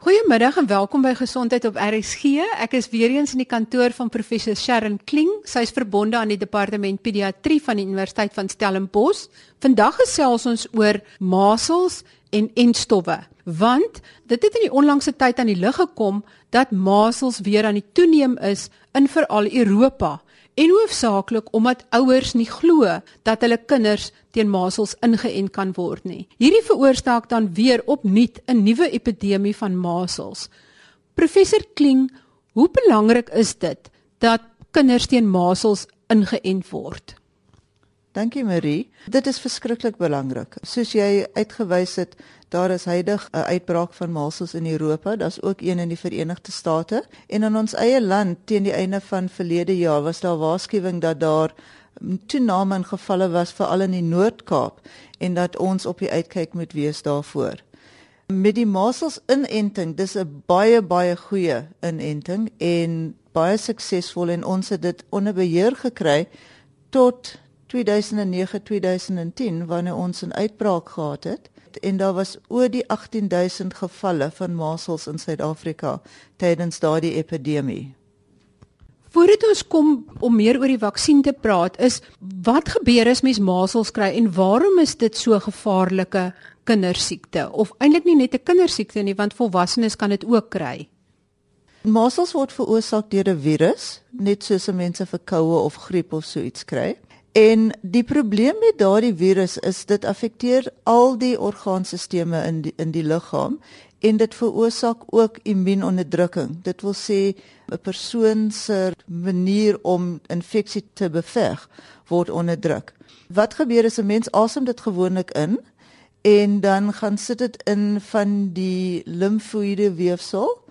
Goeiemiddag en welkom by Gesondheid op RSG. Ek is weer eens in die kantoor van professor Sharon Kling. Sy is verbonde aan die departement pediatrie van die Universiteit van Stellenbosch. Vandag gesels ons oor masels en entstowwe, want dit het in die onlangse tyd aan die lig gekom dat masels weer aan die toeneem is in veral Europa en hoofsaaklik omdat ouers nie glo dat hulle kinders teen masels ingeënt kan word nie. Hierdie veroorsaak dan weer opnuut 'n nuwe epidemie van masels. Professor Kling, hoe belangrik is dit dat kinders teen masels ingeënt word? Dankie Marie. Dit is verskriklik belangrik. Soos jy uitgewys het, daar is heidaglik 'n uitbraak van masels in Europa, daar's ook een in die Verenigde State en in ons eie land teen die einde van verlede jaar was daar waarskuwing dat daar toename in gevalle was veral in die Noord-Kaap en dat ons op die uitkyk moet wees daarvoor. Met die masels inenting, dis 'n baie baie goeie inenting en baie suksesvol en ons het dit onder beheer gekry tot 2009-2010 wanneer ons 'n uitbraak gehad het en daar was oor die 18000 gevalle van masels in Suid-Afrika tydens daardie epidemie. Voordat ons kom om meer oor die vaksin te praat, is wat gebeur as mens masels kry en waarom is dit so gevaarlike kindersiekte of eintlik nie net 'n kindersiekte nie want volwassenes kan dit ook kry? Masels word veroorsaak deur 'n virus, net soos mense verkoue of griep of so iets kry. En die probleem met daardie virus is dit affekteer al die orgaanstelsels in die, in die liggaam en dit veroorsaak ook immuunonderdrukking. Dit wil sê 'n persoon se manier om infeksie te beveg word onderdruk. Wat gebeur as 'n mens asem dit gewoonlik in en dan gaan sit dit in van die limfoïde weefsel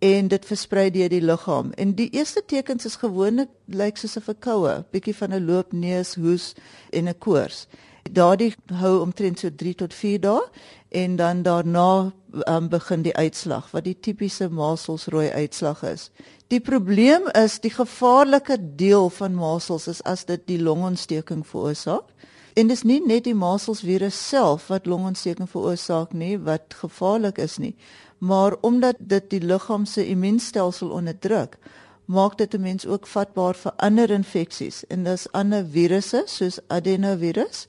en dit versprei deur die liggaam. En die eerste tekens is gewoonlik lyk soos 'n verkoue, bietjie van 'n loopneus, hoes en 'n koors. Daardie hou omtrent so 3 tot 4 dae en dan daarna um, begin die uitslag wat die tipiese maselsrooi uitslag is. Die probleem is die gevaarlike deel van masels is as dit die longontsteking veroorsaak. En dis nie net die maselsvirus self wat longontsteking veroorsaak nie wat gevaarlik is nie, maar omdat dit die liggaam se immuunstelsel onderdruk, maak dit 'n mens ook vatbaar vir ander infeksies en dis ander virusse soos adenovirus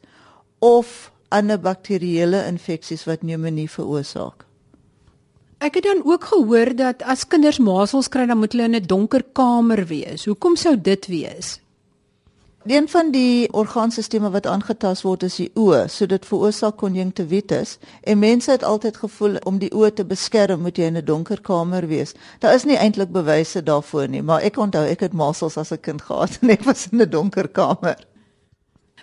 of ander bakterieële infeksies wat pneumonie veroorsaak. Ek het dan ook gehoor dat as kinders masels kry, dan moet hulle in 'n donker kamer wees. Hoekom sou dit wees? Een van die orgaanstelsels wat aangetast word is die oë, so dit veroorsaak konjunktivitis en mense het altyd gevoel om die oë te beskerm moet jy in 'n donker kamer wees. Daar is nie eintlik bewyse daarvoor nie, maar ek onthou ek het masels as 'n kind gehad en ek was in 'n donker kamer.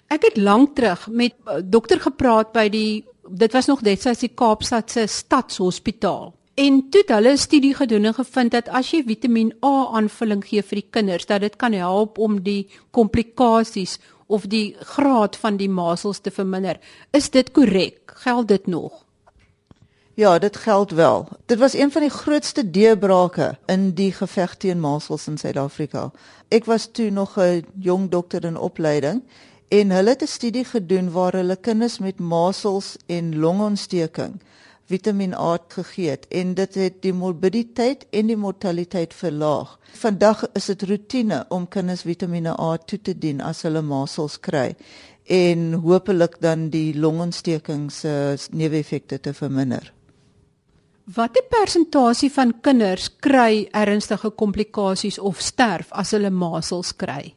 Ek het lank terug met eh, dokter gepraat by die dit was nog net sy Kaapstad se stadshospitaal. En toe het hulle 'n studie gedoen en gevind dat as jy Vitamiin A aanvulling gee vir die kinders, dat dit kan help om die komplikasies of die graad van die masels te verminder. Is dit korrek? Geld dit nog? Ja, dit geld wel. Dit was een van die grootste deurbrake in die geveg teen masels in Suid-Afrika. Ek was toe nog 'n jong dokter in opleiding en hulle het 'n studie gedoen waar hulle kinders met masels en longontsteking Vitamiin A gegee het en dit het die morbiditeit en die mortaliteit verlaag. Vandag is dit rotine om kinders Vitamiene A toe te dien as hulle masels kry en hopelik dan die longontsteking se neeweffekte te verminder. Watter persentasie van kinders kry ernstige komplikasies of sterf as hulle masels kry?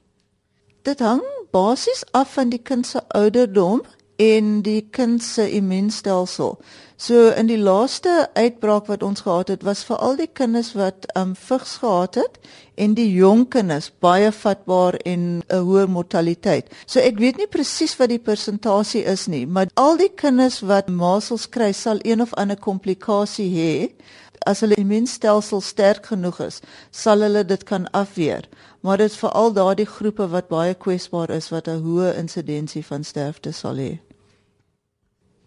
Dit hang basies af van die kind se ouderdom en die kind se immuunstelsel. So in die laaste uitbraak wat ons gehad het, was vir al die kinders wat um vigs gehad het en die jong kinders baie vatbaar en 'n hoë mortaliteit. So ek weet nie presies wat die persentasie is nie, maar al die kinders wat masels kry, sal een of ander komplikasie hê. As hulle immuunstelsel sterk genoeg is, sal hulle dit kan afweer. Maar dit is veral daardie groepe wat baie kwesbaar is wat 'n hoë insidensie van sterfte sal hê.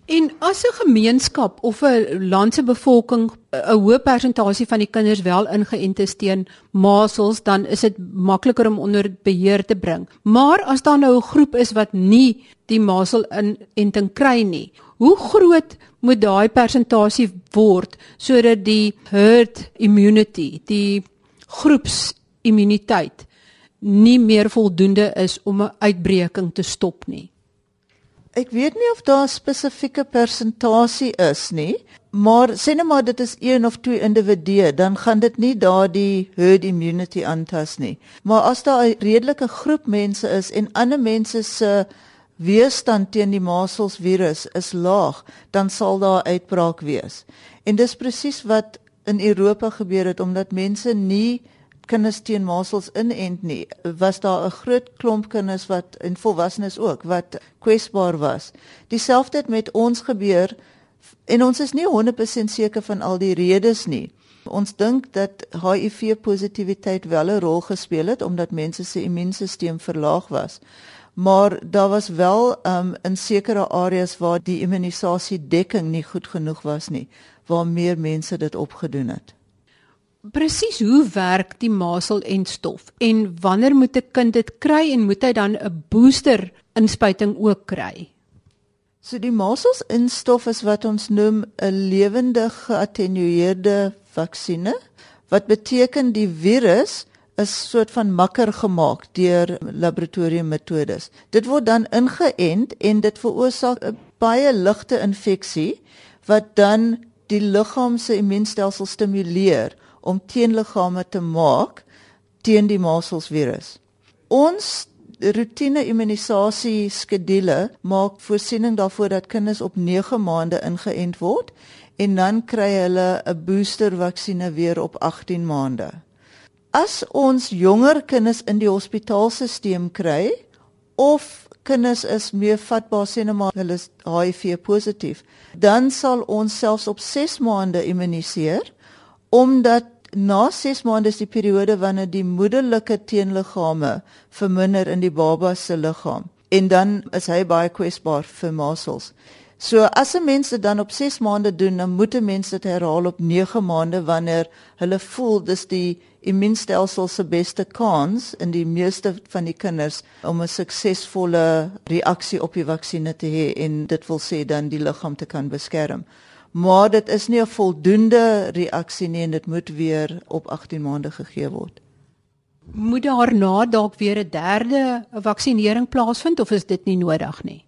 En as 'n gemeenskap of 'n land se bevolking 'n hoë persentasie van die kinders wel ingeënt is teen masels, dan is dit makliker om onder beheer te bring. Maar as daar nou 'n groep is wat nie die masel inenting kry nie, hoe groot moet daai persentasie word sodat die herd immunity, die groepsimmuniteit nie meer voldoende is om 'n uitbreking te stop nie. Ek weet nie of daar 'n spesifieke persentasie is nie, maar sê net maar dit is een of twee individue, dan gaan dit nie daardie herd immunity aantas nie. Maar as daar 'n redelike groep mense is en ander mense se weerstand teen die measles virus is laag, dan sal daar uitbraak wees. En dis presies wat in Europa gebeur het omdat mense nie kinders teen measles inent nie. Was daar 'n groot klomp kinders wat en volwassenes ook wat kwesbaar was. Dieselfde het met ons gebeur en ons is nie 100% seker van al die redes nie. Ons dink dat HIV positiwiteit wel 'n rol gespeel het omdat mense se immuunstelsel verlaag was. Maar daar was wel um, in sekere areas waar die immunisasie dekking nie goed genoeg was nie, waar meer mense dit opgedoen het. Presies hoe werk die masel en stof en wanneer moet 'n kind dit kry en moet hy dan 'n booster inspuiting ook kry? So die masels in stof is wat ons noem 'n lewende geattenueerde vaksine wat beteken die virus is soort van makker gemaak deur laboratoriummetodes. Dit word dan ingeënt en dit veroorsaak 'n baie ligte infeksie wat dan die liggaam se immuunstelsel stimuleer om teenliggame te maak teen die maselsvirus. Ons rotine immunisasie skedule maak voorsiening daarvoor dat kinders op 9 maande ingeënt word en dan kry hulle 'n booster vaksine weer op 18 maande. As ons jonger kinders in die hospitaalstelsel kry of kinders is meer vatbaar sien maar hulle is HIV positief, dan sal ons selfs op 6 maande immuniseer omdat na 6 maande is die periode wanneer die moederlike teenliggame verminder in die baba se liggaam en dan is hy baie kwesbaar vir masels. So as 'n mens dit dan op 6 maande doen, dan moet 'n mens dit herhaal op 9 maande wanneer hulle voel dis die immuunstelsel se beste kans in die meeste van die kinders om 'n suksesvolle reaksie op die vaksinne te hê en dit wil sê dan die liggaam te kan beskerm maar dit is nie 'n voldoende reaksie nie en dit moet weer op 18 maande gegee word. Moet daarna dalk weer 'n derde vaksinering plaasvind of is dit nie nodig nie?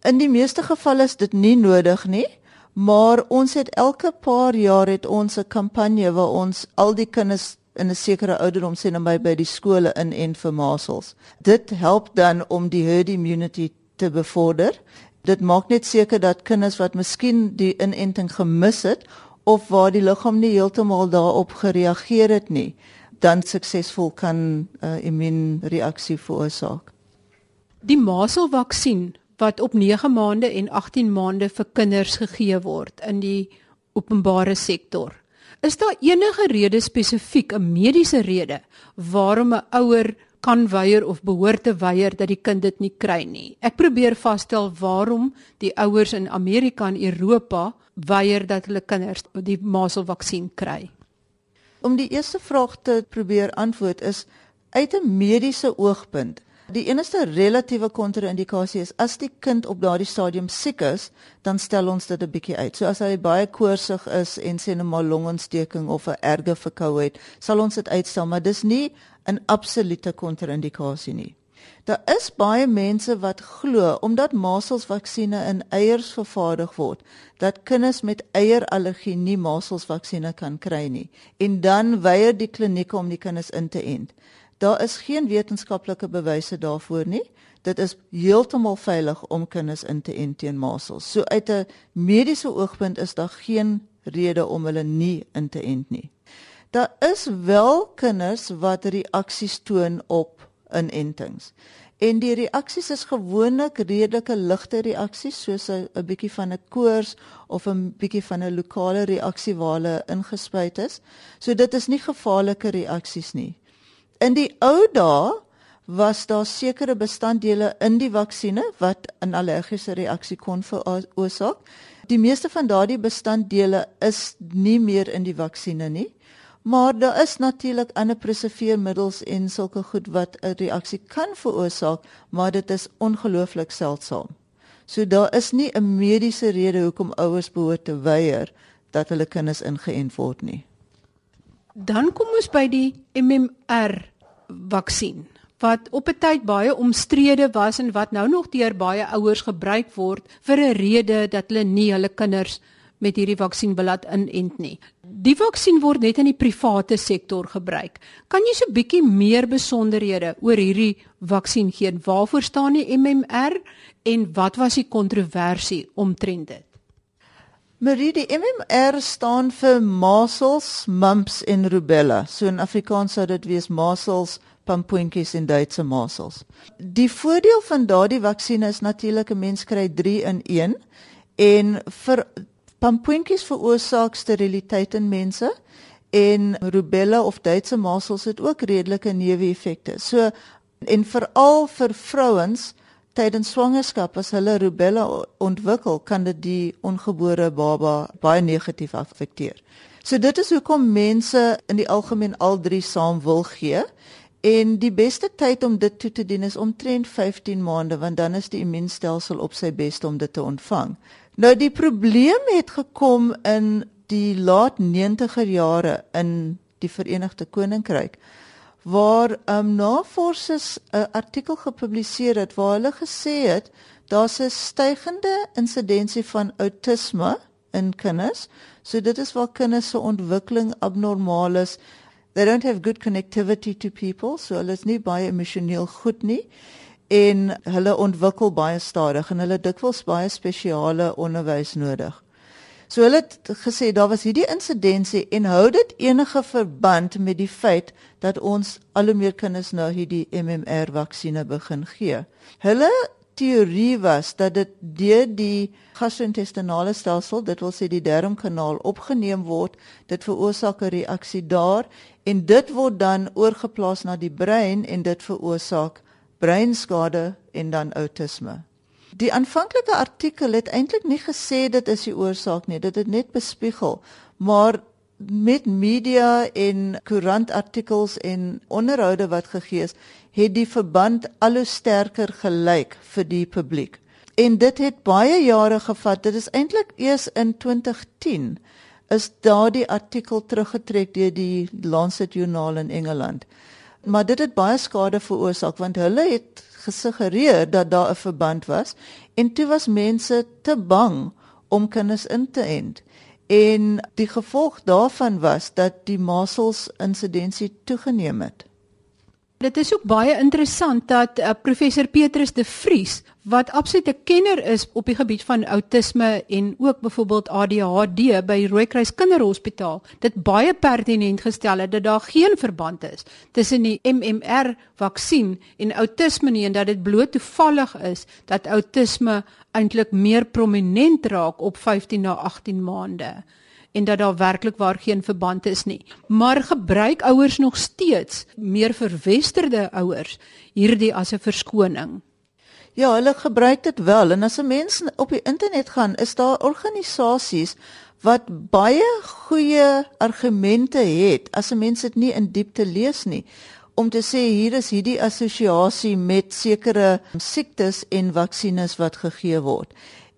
In die meeste gevalle is dit nie nodig nie, maar ons het elke paar jaar het ons 'n kampanje waar ons al die kinders in 'n sekere ouderdom sien by by die skole in en vir masels. Dit help dan om die herd immunity te bevorder dit maak net seker dat kinders wat miskien die inenting gemis het of waar die liggaam nie heeltemal daarop gereageer het nie, dan suksesvol kan 'n uh, immuunreaksie veroorsaak. Die maselvaksin wat op 9 maande en 18 maande vir kinders gegee word in die openbare sektor. Is daar enige rede spesifiek 'n mediese rede waarom 'n ouer kan weier of behoort te weier dat die kind dit nie kry nie. Ek probeer vasstel waarom die ouers in Amerika en Europa weier dat hulle kinders die maselvaksin kry. Om die eerste vraag te probeer antwoord is uit 'n mediese oogpunt. Die enigste relatiewe kontra-indikasie is as die kind op daardie stadium siek is, dan stel ons dit 'n bietjie uit. So as hy baie koorsig is en sê net maar longontsteking of 'n erge verkoudheid, sal ons dit uitstel, maar dis nie 'n absolute kontra-indikasie nie. Daar is baie mense wat glo omdat maselsvaksine in eiers vervaardig word, dat kinders met eierallergie nie maselsvaksine kan kry nie en dan weier die klinieke om die kinders in te ent. Daar is geen wetenskaplike bewyse daarvoor nie. Dit is heeltemal veilig om kinders in te ent teen masels. So uit 'n mediese oogpunt is daar geen rede om hulle nie in te ent nie. Daar is wel kinders wat reaksies toon op inentings. En die reaksies is gewoonlik redelike ligte reaksies soos 'n bietjie van 'n koors of 'n bietjie van 'n lokale reaksie waar hulle ingespuit is. So dit is nie gevaarlike reaksies nie. In die ou dae was daar sekere bestanddele in die vaksines wat 'n allergiese reaksie kon veroorsaak. Die meeste van daardie bestanddele is nie meer in die vaksines nie. Maar daar is natuurlik ander preserveermiddels en sulke goed wat 'n reaksie kan veroorsaak, maar dit is ongelooflik seldsaam. So daar is nie 'n mediese rede hoekom ouers behoort te weier dat hulle kinders ingeënt word nie. Dan kom ons by die MMR vaksin wat op 'n tyd baie omstrede was en wat nou nog deur baie ouers gebruik word vir 'n rede dat hulle nie hulle kinders met hierdie vaksin laat inent nie. Die vaksin word net in die private sektor gebruik. Kan jy so 'n bietjie meer besonderhede oor hierdie vaksin gee? Waarvoor staan die MMR en wat was die kontroversie omtrent dit? Marie, die MMR staan vir measles, mumps en rubella. So in Afrikaans sou dit wees measles, pampoentjies en Duitse measles. Die voordeel van daardie vaksines is natuurlik 'n mens kry 3 in 1 en vir Pampoentjies veroorsaak steriliteit in mense en rubella of Duitse masels het ook redelike neeweffekte. So en veral vir vrouens tydens swangerskap as hulle rubella ontwikkel, kan dit die ongebore baba baie negatief affekteer. So dit is hoekom mense in die algemeen al drie saam wil gee. En die beste tyd om dit toe te dien is omtrent 15 maande want dan is die immuunstelsel op sy beste om dit te ontvang. Nou die probleem het gekom in die laat 90er jare in die Verenigde Koninkryk waar um, navorsers 'n artikel gepubliseer het waar hulle gesê het daar's 'n stygende insidensie van outisme in kinders. So dit is waar kinders se ontwikkeling abnormaal is. They don't have good connectivity to people, so hulle is nie baie emosioneel goed nie en hulle ontwikkel baie stadig en hulle dikwels baie spesiale onderwys nodig. So hulle het gesê daar was hierdie insidensie en hou dit enige verband met die feit dat ons al hoe meer kinders nou hierdie MMR vaksines begin gee. Hulle teorie was dat dit deur die gastro-intestinale stelsel, dit wil sê die darmkanaal opgeneem word, dit veroorsaak 'n reaksie daar en dit word dan oorgeplaas na die brein en dit veroorsaak breinskade en dan outisme. Die aanvanklike artikel het eintlik nie gesê dit is die oorsaak nie, dit het net bespiegel, maar met media en koerantartikels en onderhoude wat gegee is, het die verband al hoe sterker gelyk vir die publiek. En dit het baie jare gevat. Dit is eintlik eers in 2010 is daardie artikel teruggetrek deur die Lancet Journal in Engeland maar dit het baie skade veroorsaak want hulle het gesuggereer dat daar 'n verband was en toe was mense te bang om kinders in te ent en die gevolg daarvan was dat die masels insidensie toegeneem het. Dit is ook baie interessant dat uh, professor Petrus de Vries wat absoluut 'n kenner is op die gebied van outisme en ook byvoorbeeld ADHD by Rooikruis Kinderhospitaal dit baie pertinent gestel het dat daar geen verband is tussen die MMR vaksin en outisme nie en dat dit bloot toevallig is dat outisme eintlik meer prominent raak op 15 na 18 maande en dat daar werklik waar geen verband is nie. Maar gebruik ouers nog steeds meer verwesterde ouers hierdie as 'n verskoning. Ja, hulle gebruik dit wel en as 'n mens op die internet gaan, is daar organisasies wat baie goeie argumente het as 'n mens dit nie in diepte lees nie om te sê hier is hierdie assosiasie met sekere siektes en vaksines wat gegee word.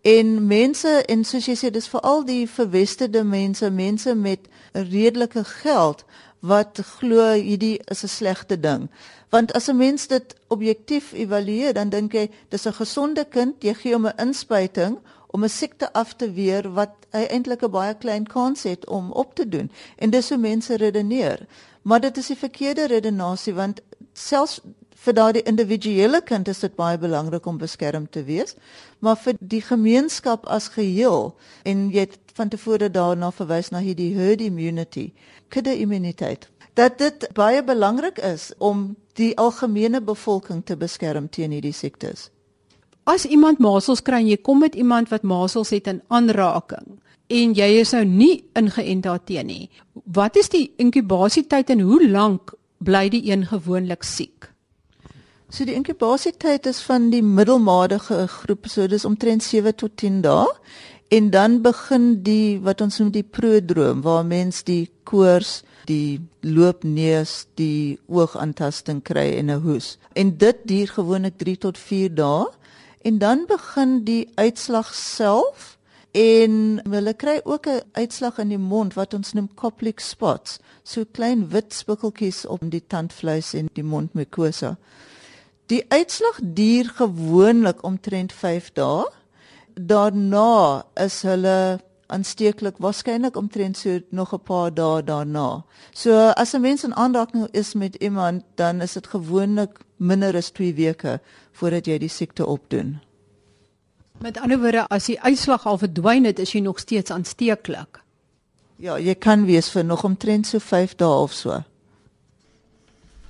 En mense en soos jy sê dis veral die verwesterde mense, mense met redelike geld wat glo hierdie is 'n slegte ding. Want as 'n mens dit objektief evalueer, dan dink jy dis 'n gesonde kind, jy gee hom 'n inspuiting om 'n siekte af te weer wat hy eintlik 'n baie klein kans het om op te doen. En dis hoe mense redeneer. Maar dit is die verkeerde redenasie want selfs vir daardie individuele kind is dit baie belangrik om beskerm te wees, maar vir die gemeenskap as geheel en jy het van tevore daarna verwys na hierdie herd immunity, kudde immuniteit. Dat dit baie belangrik is om die algemene bevolking te beskerm teen hierdie siektes. As iemand masels kry en jy kom met iemand wat masels het in aanraking en jy is nou nie ingeënt daarteen nie. Wat is die inkubasietyd en hoe lank bly die een gewoonlik siek? So die inkubasietyd is van die middelmatige groep, so dis omtrent 7 tot 10 dae. En dan begin die wat ons noem die prodroom waar mens die koors, die loopneus, die oogaantasting kry en 'n hoes. En dit duur gewoonlik 3 tot 4 dae en dan begin die uitslag self en hulle kry ook 'n uitslag in die mond wat ons noem Koplik spots, so klein wit spikkeltjies op die tandvleis en die mondmukosa. Die uitslag duur gewoonlik omtrent 5 dae. Daarna is hulle aansteeklik waarskynlik omtrent so nog 'n paar dae daarna. So as 'n mens in aanraking is met iemand, dan is dit gewoonlik minder as 2 weke voordat jy die siekte opdoen. Met ander woorde, as die uitslag al verdwyn het, is jy nog steeds aansteeklik. Ja, jy kan wees vir nog omtrent so 5 dae of so.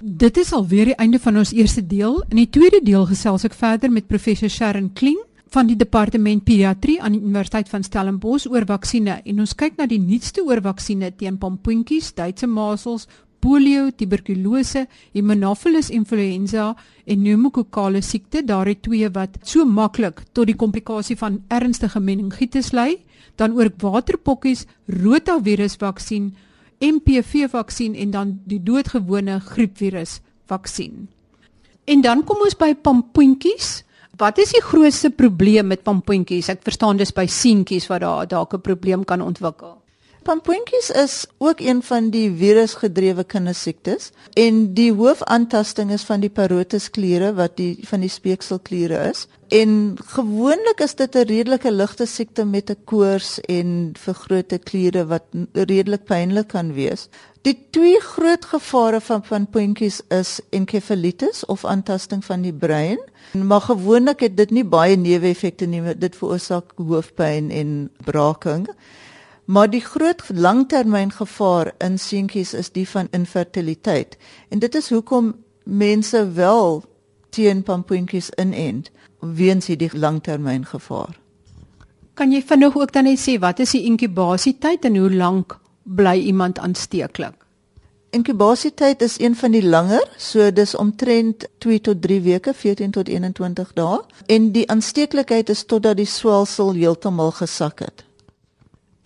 Dit is alweer die einde van ons eerste deel. In die tweede deel gesels ek verder met professor Sharon Kling van die departement pediatrie aan die Universiteit van Stellenbosch oor vaksines. En ons kyk na die nuutste oor vaksines teen pompoentjies, Duitse masels, polio, tuberkulose, Haemophilus influenza en pneumokokale siekte, daardie twee wat so maklik tot die komplikasie van ernstige meningitis lei, dan ook waterpokkies, rotavirusvaksin, MPV-vaksin en dan die doodgewone griepvirusvaksin. En dan kom ons by pompoentjies. Wat is die grootste probleem met pompoentjies? Ek verstaan dis by seentjies wat daar dalk 'n probleem kan ontwikkel. Pampoentjies is ook een van die virusgedrewe kindersiektes en die hoofaantasting is van die parotiskliere wat die van die speekselkliere is. En gewoonlik is dit 'n redelike ligte siekte met 'n koors en vergrote kliere wat redelik pynlik kan wees. Die twee groot gevare van pampoentjies is enkefalitis of aantasting van die brein. Maar gewoonlik het dit nie baie neeweffekte nie. Dit veroorsaak hoofpyn en braaking. Maar die groot langtermyngevaar in seentjies is die van infertiliteit. En dit is hoekom mense wel teen pampoentjies inent weens hierdie langtermyngevaar. Kan jy vinnig ook dan net sê wat is die inkubasietyd en hoe lank bly iemand aansteeklik? Inkubasietyd is een van die langer, so dis omtrent 2 tot 3 weke, 14 tot 21 dae. En die aansteeklikheid is totdat die swelsel heeltemal gesak het.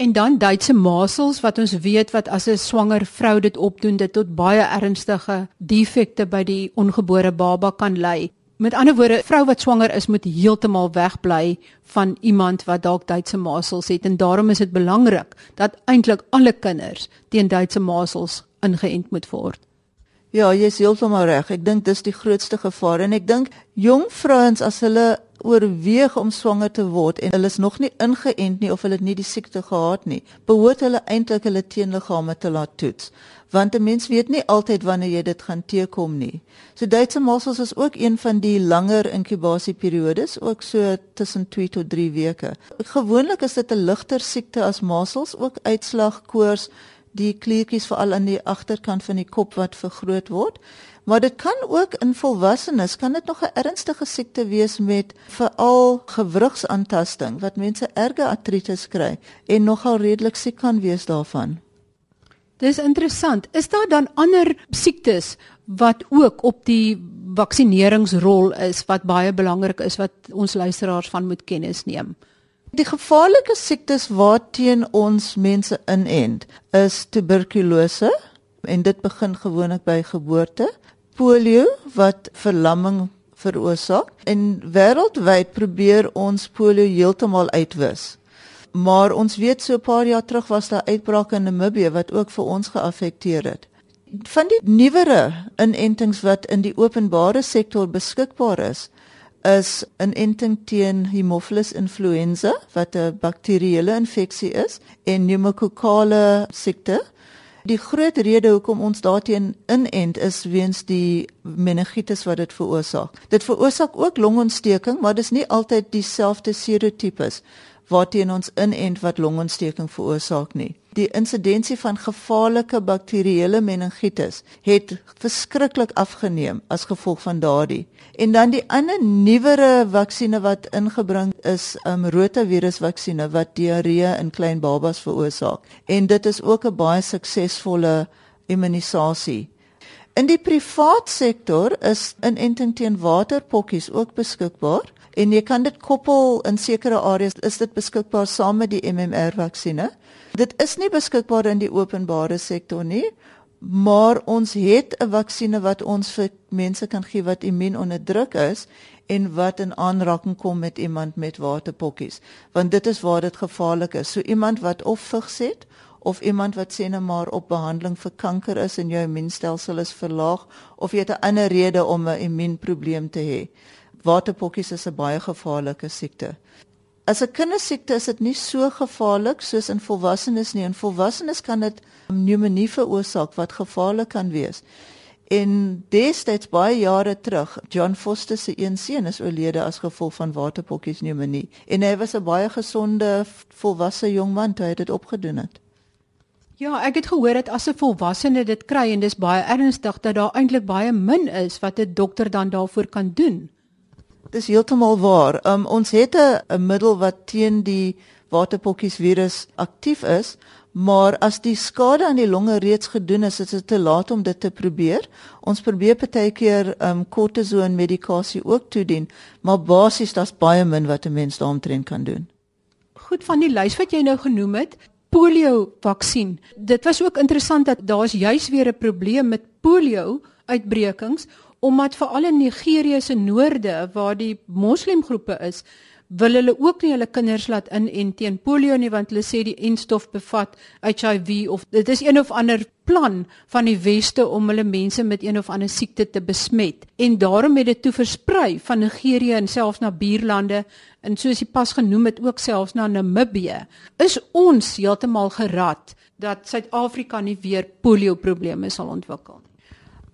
En dan Duitse masels wat ons weet wat as 'n swanger vrou dit opdoen dit tot baie ernstige defekte by die ongebore baba kan lei. Met ander woorde, vrou wat swanger is moet heeltemal wegbly van iemand wat dalk Duitse masels het en daarom is dit belangrik dat eintlik alle kinders teen Duitse masels ingeënt moet word. Ja, jy is heeltemal reg. Ek dink dis die grootste gevaar en ek dink jong vrouens as hulle oorweeg om swanger te word en hulle is nog nie ingeënt nie of hulle het nie die siekte gehad nie, behoort hulle eintlik hulle teenliggame te laat toets, want 'n mens weet nie altyd wanneer jy dit gaan teekom nie. So Duitse masels is ook een van die langer inkubasieperiodes, ook so tussen 2 tot 3 weke. Gewoonlik is dit 'n ligter siekte as masels, ook uitslag, koors, die kliertjies veral aan die agterkant van die kop wat vergroot word. Maar dit kan ook in volwassenes kan dit nog 'n ernstige siekte wees met veral gewrigsaantasting wat mense erge artritis kry en nogal redelik siek kan wees daarvan. Dis interessant. Is daar dan ander siektes wat ook op die vaksineringsrol is wat baie belangrik is wat ons luisteraars van moet kennis neem? Die gevaarlike siektes waarteen ons mense inent is tuberkulose en dit begin gewoonlik by geboorte, polio wat verlamming veroorsaak en wêreldwyd probeer ons polio heeltemal uitwis. Maar ons weet so 'n paar jaar terug was daar uitbrake in Namibië wat ook vir ons geaffekteer het. Van die nuwere inentings wat in die openbare sektor beskikbaar is, is 'n inenting teen Haemophilus influenza wat 'n bakterieële infeksie is en pneumokokale siekte. Die groot rede hoekom ons daarteen inent is weens die meningitis wat dit veroorsaak. Dit veroorsaak ook longontsteking, maar dis nie altyd dieselfde serotipes waarteen ons inent wat longontsteking veroorsaak nie. Die insidensie van gevaarlike bakterieële meningitis het verskriklik afgeneem as gevolg van daardie. En dan die ander nuwere vaksines wat ingebring is, um, rotavirusvaksine wat diarree in klein babas veroorsaak. En dit is ook 'n baie suksesvolle immunisasie. In die privaat sektor is inenting teen waterpokkies ook beskikbaar en jy kan dit koppel in sekere areas is dit beskikbaar saam met die MMR vaksines. Dit is nie beskikbaar in die openbare sektor nie, maar ons het 'n vaksines wat ons vir mense kan gee wat immuun onderdruk is en wat in aanraking kom met iemand met waterpokkies, want dit is waar dit gevaarlik is. So iemand wat of vigs het of iemand wat sê net maar op behandeling vir kanker is en jou immuunstelsel is verlaag of jy het 'n ander rede om 'n immuunprobleem te hê. Waterpokkies is 'n baie gevaarlike siekte. As 'n kindersiekte is dit nie so gevaarlik soos in volwassenes nie. In volwassenes kan dit pneumonie veroorsaak wat gevaarlik kan wees. En destyds baie jare terug, John Foster se een seun is oorlede as gevolg van waterpokkies pneumonie. En hy was 'n baie gesonde volwasse jong man toe hy dit opgedoen het. Ja, ek het gehoor dat as 'n volwassene dit kry en dis baie ernstig dat daar eintlik baie min is wat 'n dokter dan daarvoor kan doen. Dis heeltemal waar. Um, ons het 'n middel wat teen die waterpokkies virus aktief is, maar as die skade aan die longe reeds gedoen is, is dit te laat om dit te probeer. Ons probeer partykeer um kortison medikasie ook toedien, maar basies daar's baie min wat 'n mens daaromtrent kan doen. Goed van die lys wat jy nou genoem het, polio vaksin. Dit was ook interessant dat daar's juis weer 'n probleem met polio uitbrekings omdat veral in Nigerië se noorde waar die moslemgroepe is, wil hulle ook nie hulle kinders laat inent teen polio nie want hulle sê die enstof bevat HIV of dit is een of ander plan van die weste om hulle mense met een of ander siekte te besmet. En daarom het dit toe versprei van Nigerië en selfs na buurlande en soos jy pas genoem het ook selfs na Namibië. Is ons heeltemal gerad dat Suid-Afrika nie weer polio probleme sal ontwikkel nie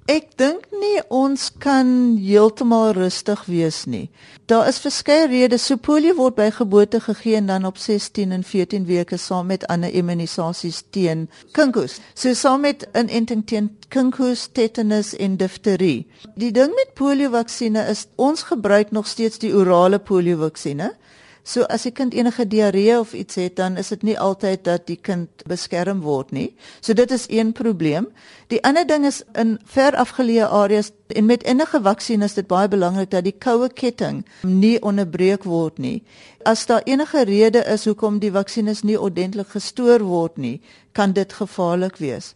Ek dink nie ons kan heeltemal rustig wees nie. Daar is verskeie redes. So polio word by geboorte gegee en dan op 16 en 14 weke saam met ander immunisasies teen kinkhoes. So saam met 'n inenting teen kinkhoes, tetanus en difterie. Die ding met polio vaksines is ons gebruik nog steeds die orale polio vaksines. So as 'n kind enige diarree of iets het, dan is dit nie altyd dat die kind beskerm word nie. So dit is een probleem. Die ander ding is in ver afgeleë areas en met enige vaksin is dit baie belangrik dat die koue ketting nie onderbreek word nie. As daar enige rede is hoekom die vaksines nie ordentlik gestoor word nie, kan dit gevaarlik wees.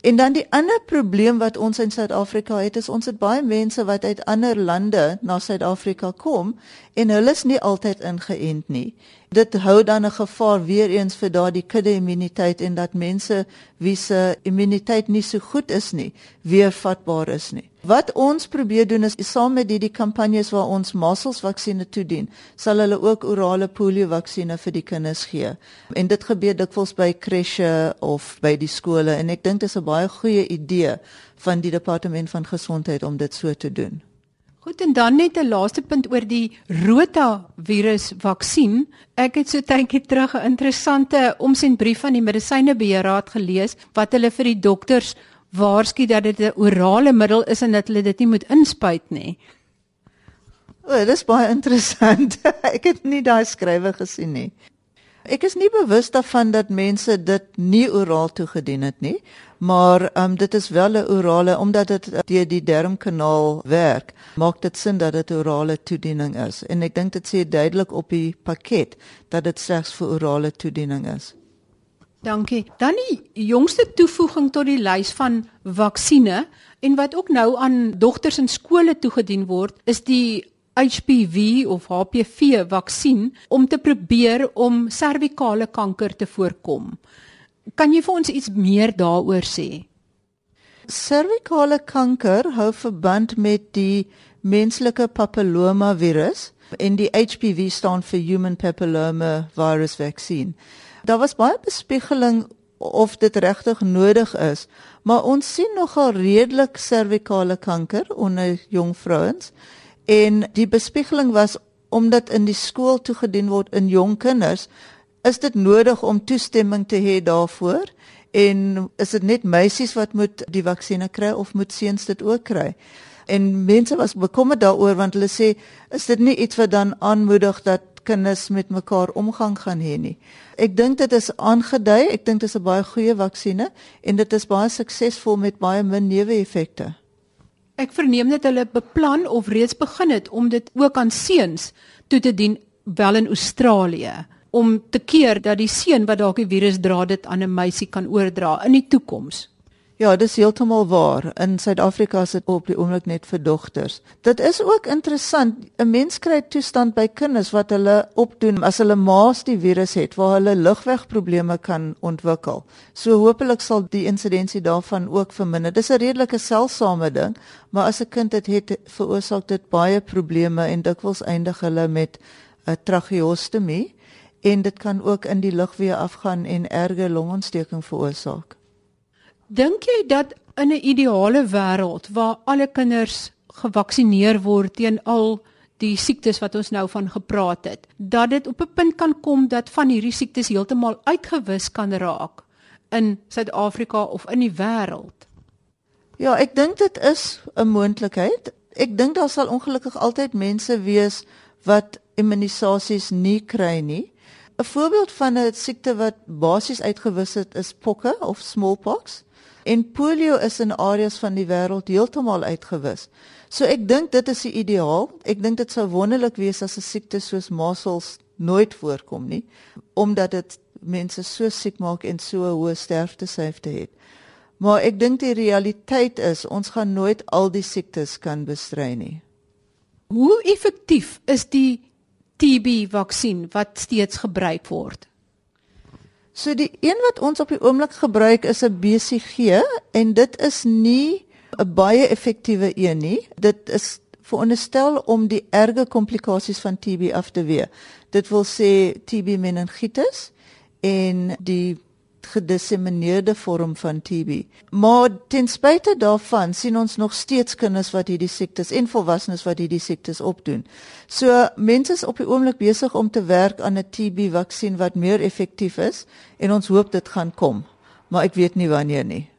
En dan die ander probleem wat ons in Suid-Afrika het is ons het baie mense wat uit ander lande na Suid-Afrika kom en hulle is nie altyd ingeënt nie. Dit hou dan 'n gevaar weer eens vir daardie kudde-immuniteit en dat mense wie se immuniteit nie so goed is nie, weer vatbaar is nie. Wat ons probeer doen is saam met die die kampanjes waar ons measles vaksines toedien, sal hulle ook orale polio vaksines vir die kinders gee. En dit gebeur dikwels by kresse of by die skole en ek dink dit is 'n baie goeie idee van die departement van gesondheid om dit so te doen. Goed en dan net 'n laaste punt oor die rotavirus vaksin. Ek het so tydjie terug 'n interessante omsendbrief van die medisynebeheerraad gelees wat hulle vir die dokters waarsku dat dit 'n orale middel is en dat hulle dit nie moet inspuit nie. O, oh, dit is baie interessant. ek het nie daai skrywe gesien nie. Ek is nie bewus daarvan dat mense dit nie oraal toegedien het nie, maar um, dit is wel 'n orale omdat dit deur die darmkanaal werk, maak dit sin dat dit orale toediening is. En ek dink dit sê duidelik op die pakket dat dit slegs vir orale toediening is. Dankie. Dan die jongste toevoeging tot die lys van vaksines en wat ook nou aan dogters in skole toegedien word, is die HPV of HPV vaksin om te probeer om servikale kanker te voorkom. Kan jy vir ons iets meer daaroor sê? Servikale kanker hou verband met die menslike papilloma virus en die HPV staan vir human papilloma virus vaccine. Daar was baie bespiegeling of dit regtig nodig is, maar ons sien nogal redelik servikale kanker onder jong vrouens En die bespiegeling was omdat in die skool toegedien word in jong kinders, is dit nodig om toestemming te hê daarvoor en is dit net meisies wat moet die vaksinne kry of moet seuns dit ook kry? En mense was bekommerd daaroor want hulle sê is dit nie iets wat dan aanmoedig dat kinders met mekaar omgang gaan hê nie. Ek dink dit is aangedui, ek dink dit is 'n baie goeie vaksinne en dit is baie suksesvol met baie min neeweffekte. Ek verneem dat hulle beplan of reeds begin het om dit ook aan seuns toe te dien wel in Australië om te keer dat die seun wat dalk die virus dra dit aan 'n meisie kan oordra in die toekoms. Ja, dis heeltemal waar. In Suid-Afrika is dit op die oomblik net vir dogters. Dit is ook interessant. 'n Mens kry toestand by kinders wat hulle opdoen as hulle maas die virus het waar hulle lugwegprobleme kan ontwikkel. So hopelik sal die insidensie daarvan ook verminder. Dis 'n redelike seldsame ding, maar as 'n kind dit het, veroorsaak dit baie probleme en dikwels eindig hulle met 'n tracheostomie en dit kan ook in die lugweë afgaan en erge longontsteking veroorsaak. Dink jy dat in 'n ideale wêreld waar alle kinders gevaksinereer word teen al die siektes wat ons nou van gepraat het, dat dit op 'n punt kan kom dat van hierdie siektes heeltemal uitgewis kan raak in Suid-Afrika of in die wêreld? Ja, ek dink dit is 'n moontlikheid. Ek dink daar sal ongelukkig altyd mense wees wat immunisasies nie kry nie. 'n Voorbeeld van 'n siekte wat basies uitgewis het is pokke of smallpox. En polio is in areas van die wêreld heeltemal uitgewis. So ek dink dit is die ideaal. Ek dink dit sou wonderlik wees as 'n siekte soos measles nooit voorkom nie, omdat dit mense so siek maak en so hoë sterftesyfte het. Maar ek dink die realiteit is ons gaan nooit al die siektes kan bestry nie. Hoe effektief is die TB-vaksin wat steeds gebruik word? So die een wat ons op die oomblik gebruik is 'n BCG en dit is nie 'n baie effektiewe een nie. Dit is veronderstel om die erge komplikasies van TB af te weer. Dit wil sê TB meningitis en die gedissemineerde vorm van TB. Maar ten spyte daarvan sien ons nog steeds kinders wat hierdie siektes en volwassenes wat hierdie siektes opdoen. So mense is op die oomblik besig om te werk aan 'n TB-vaksin wat meer effektief is en ons hoop dit gaan kom, maar ek weet nie wanneer nie.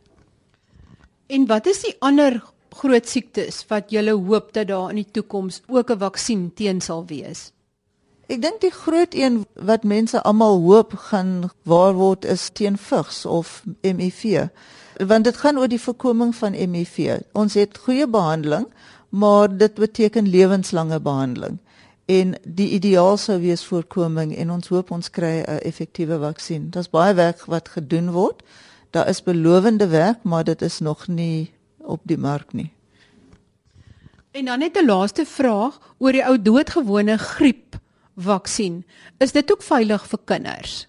En wat is die ander groot siektes wat jy hoop dat daar in die toekoms ook 'n vaksin teen sal wees? Ek dink die groot een wat mense almal hoop gaan waar word is teen vigs of HIV. Want dit gaan oor die voorkoming van HIV. Ons het goeie behandeling, maar dit beteken lewenslange behandeling. En die ideaal sou wees voorkoming en ons hoop ons kry 'n effektiewe vaksin. Daar's baie werk wat gedoen word. Daar is belowende werk, maar dit is nog nie op die mark nie. En dan net 'n laaste vraag oor die ou doodgewone griep vaksin. Is dit ook veilig vir kinders?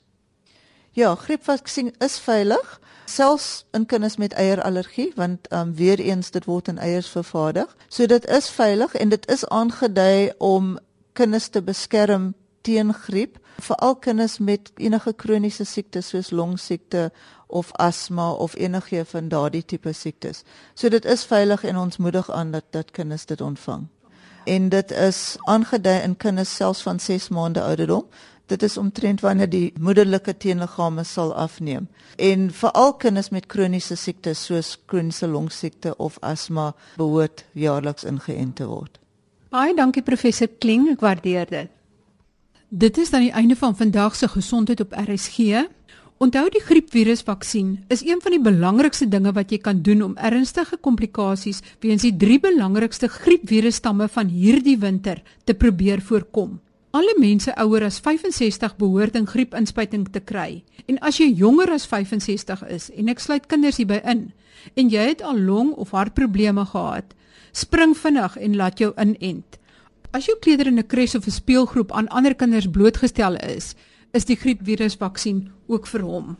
Ja, griepvaksin is veilig, selfs in kinders met eierallergie, want um, weer eens dit word in eiers vervaardig. So dit is veilig en dit is aangedui om kinders te beskerm teen griep, veral kinders met enige kroniese siektes soos longsiekte of asma of enige van daardie tipe siektes. So dit is veilig en ons moedig aan dat dat kinders dit ontvang en dit is aangedui in kinders selfs van 6 maande ouderdom. Dit is omtrent wanneer die moederlike teenliggame sal afneem. En veral kinders met kroniese siektes soos kroniese longsiekte of asma behoort jaarliks ingeënt te word. Baie dankie professor Kling, ek waardeer dit. Dit is dan die einde van vandag se gesondheid op RSG. Onthou die griepvirusvaksin is een van die belangrikste dinge wat jy kan doen om ernstige komplikasies weens die drie belangrikste griepvirusstamme van hierdie winter te probeer voorkom. Alle mense ouer as 65 behoort 'n griepinspuiting te kry. En as jy jonger as 65 is en ek sluit kinders hierby in en jy het al long of hartprobleme gehad, spring vinnig en laat jou inent. As jou kleuter in 'n kres of 'n speelgroep aan ander kinders blootgestel is, is die griepvirusvaksin ook vir hom.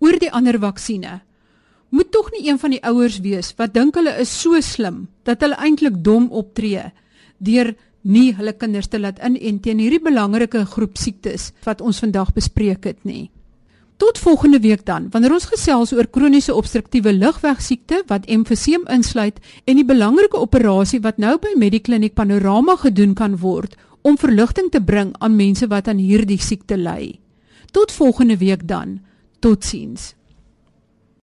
Oor die ander vaksines moet tog nie een van die ouers wees wat dink hulle is so slim dat hulle eintlik dom optree deur nie hulle kinders te laat inent teen hierdie belangrike groep siektes wat ons vandag bespreek het nie. Tot volgende week dan, wanneer ons gesels oor kroniese obstruktiewe lugweegsiekte wat emfyseem insluit en die belangrike operasie wat nou by Medikliniek Panorama gedoen kan word om verligting te bring aan mense wat aan hierdie siekte ly. Tot volgende week dan. Totsiens.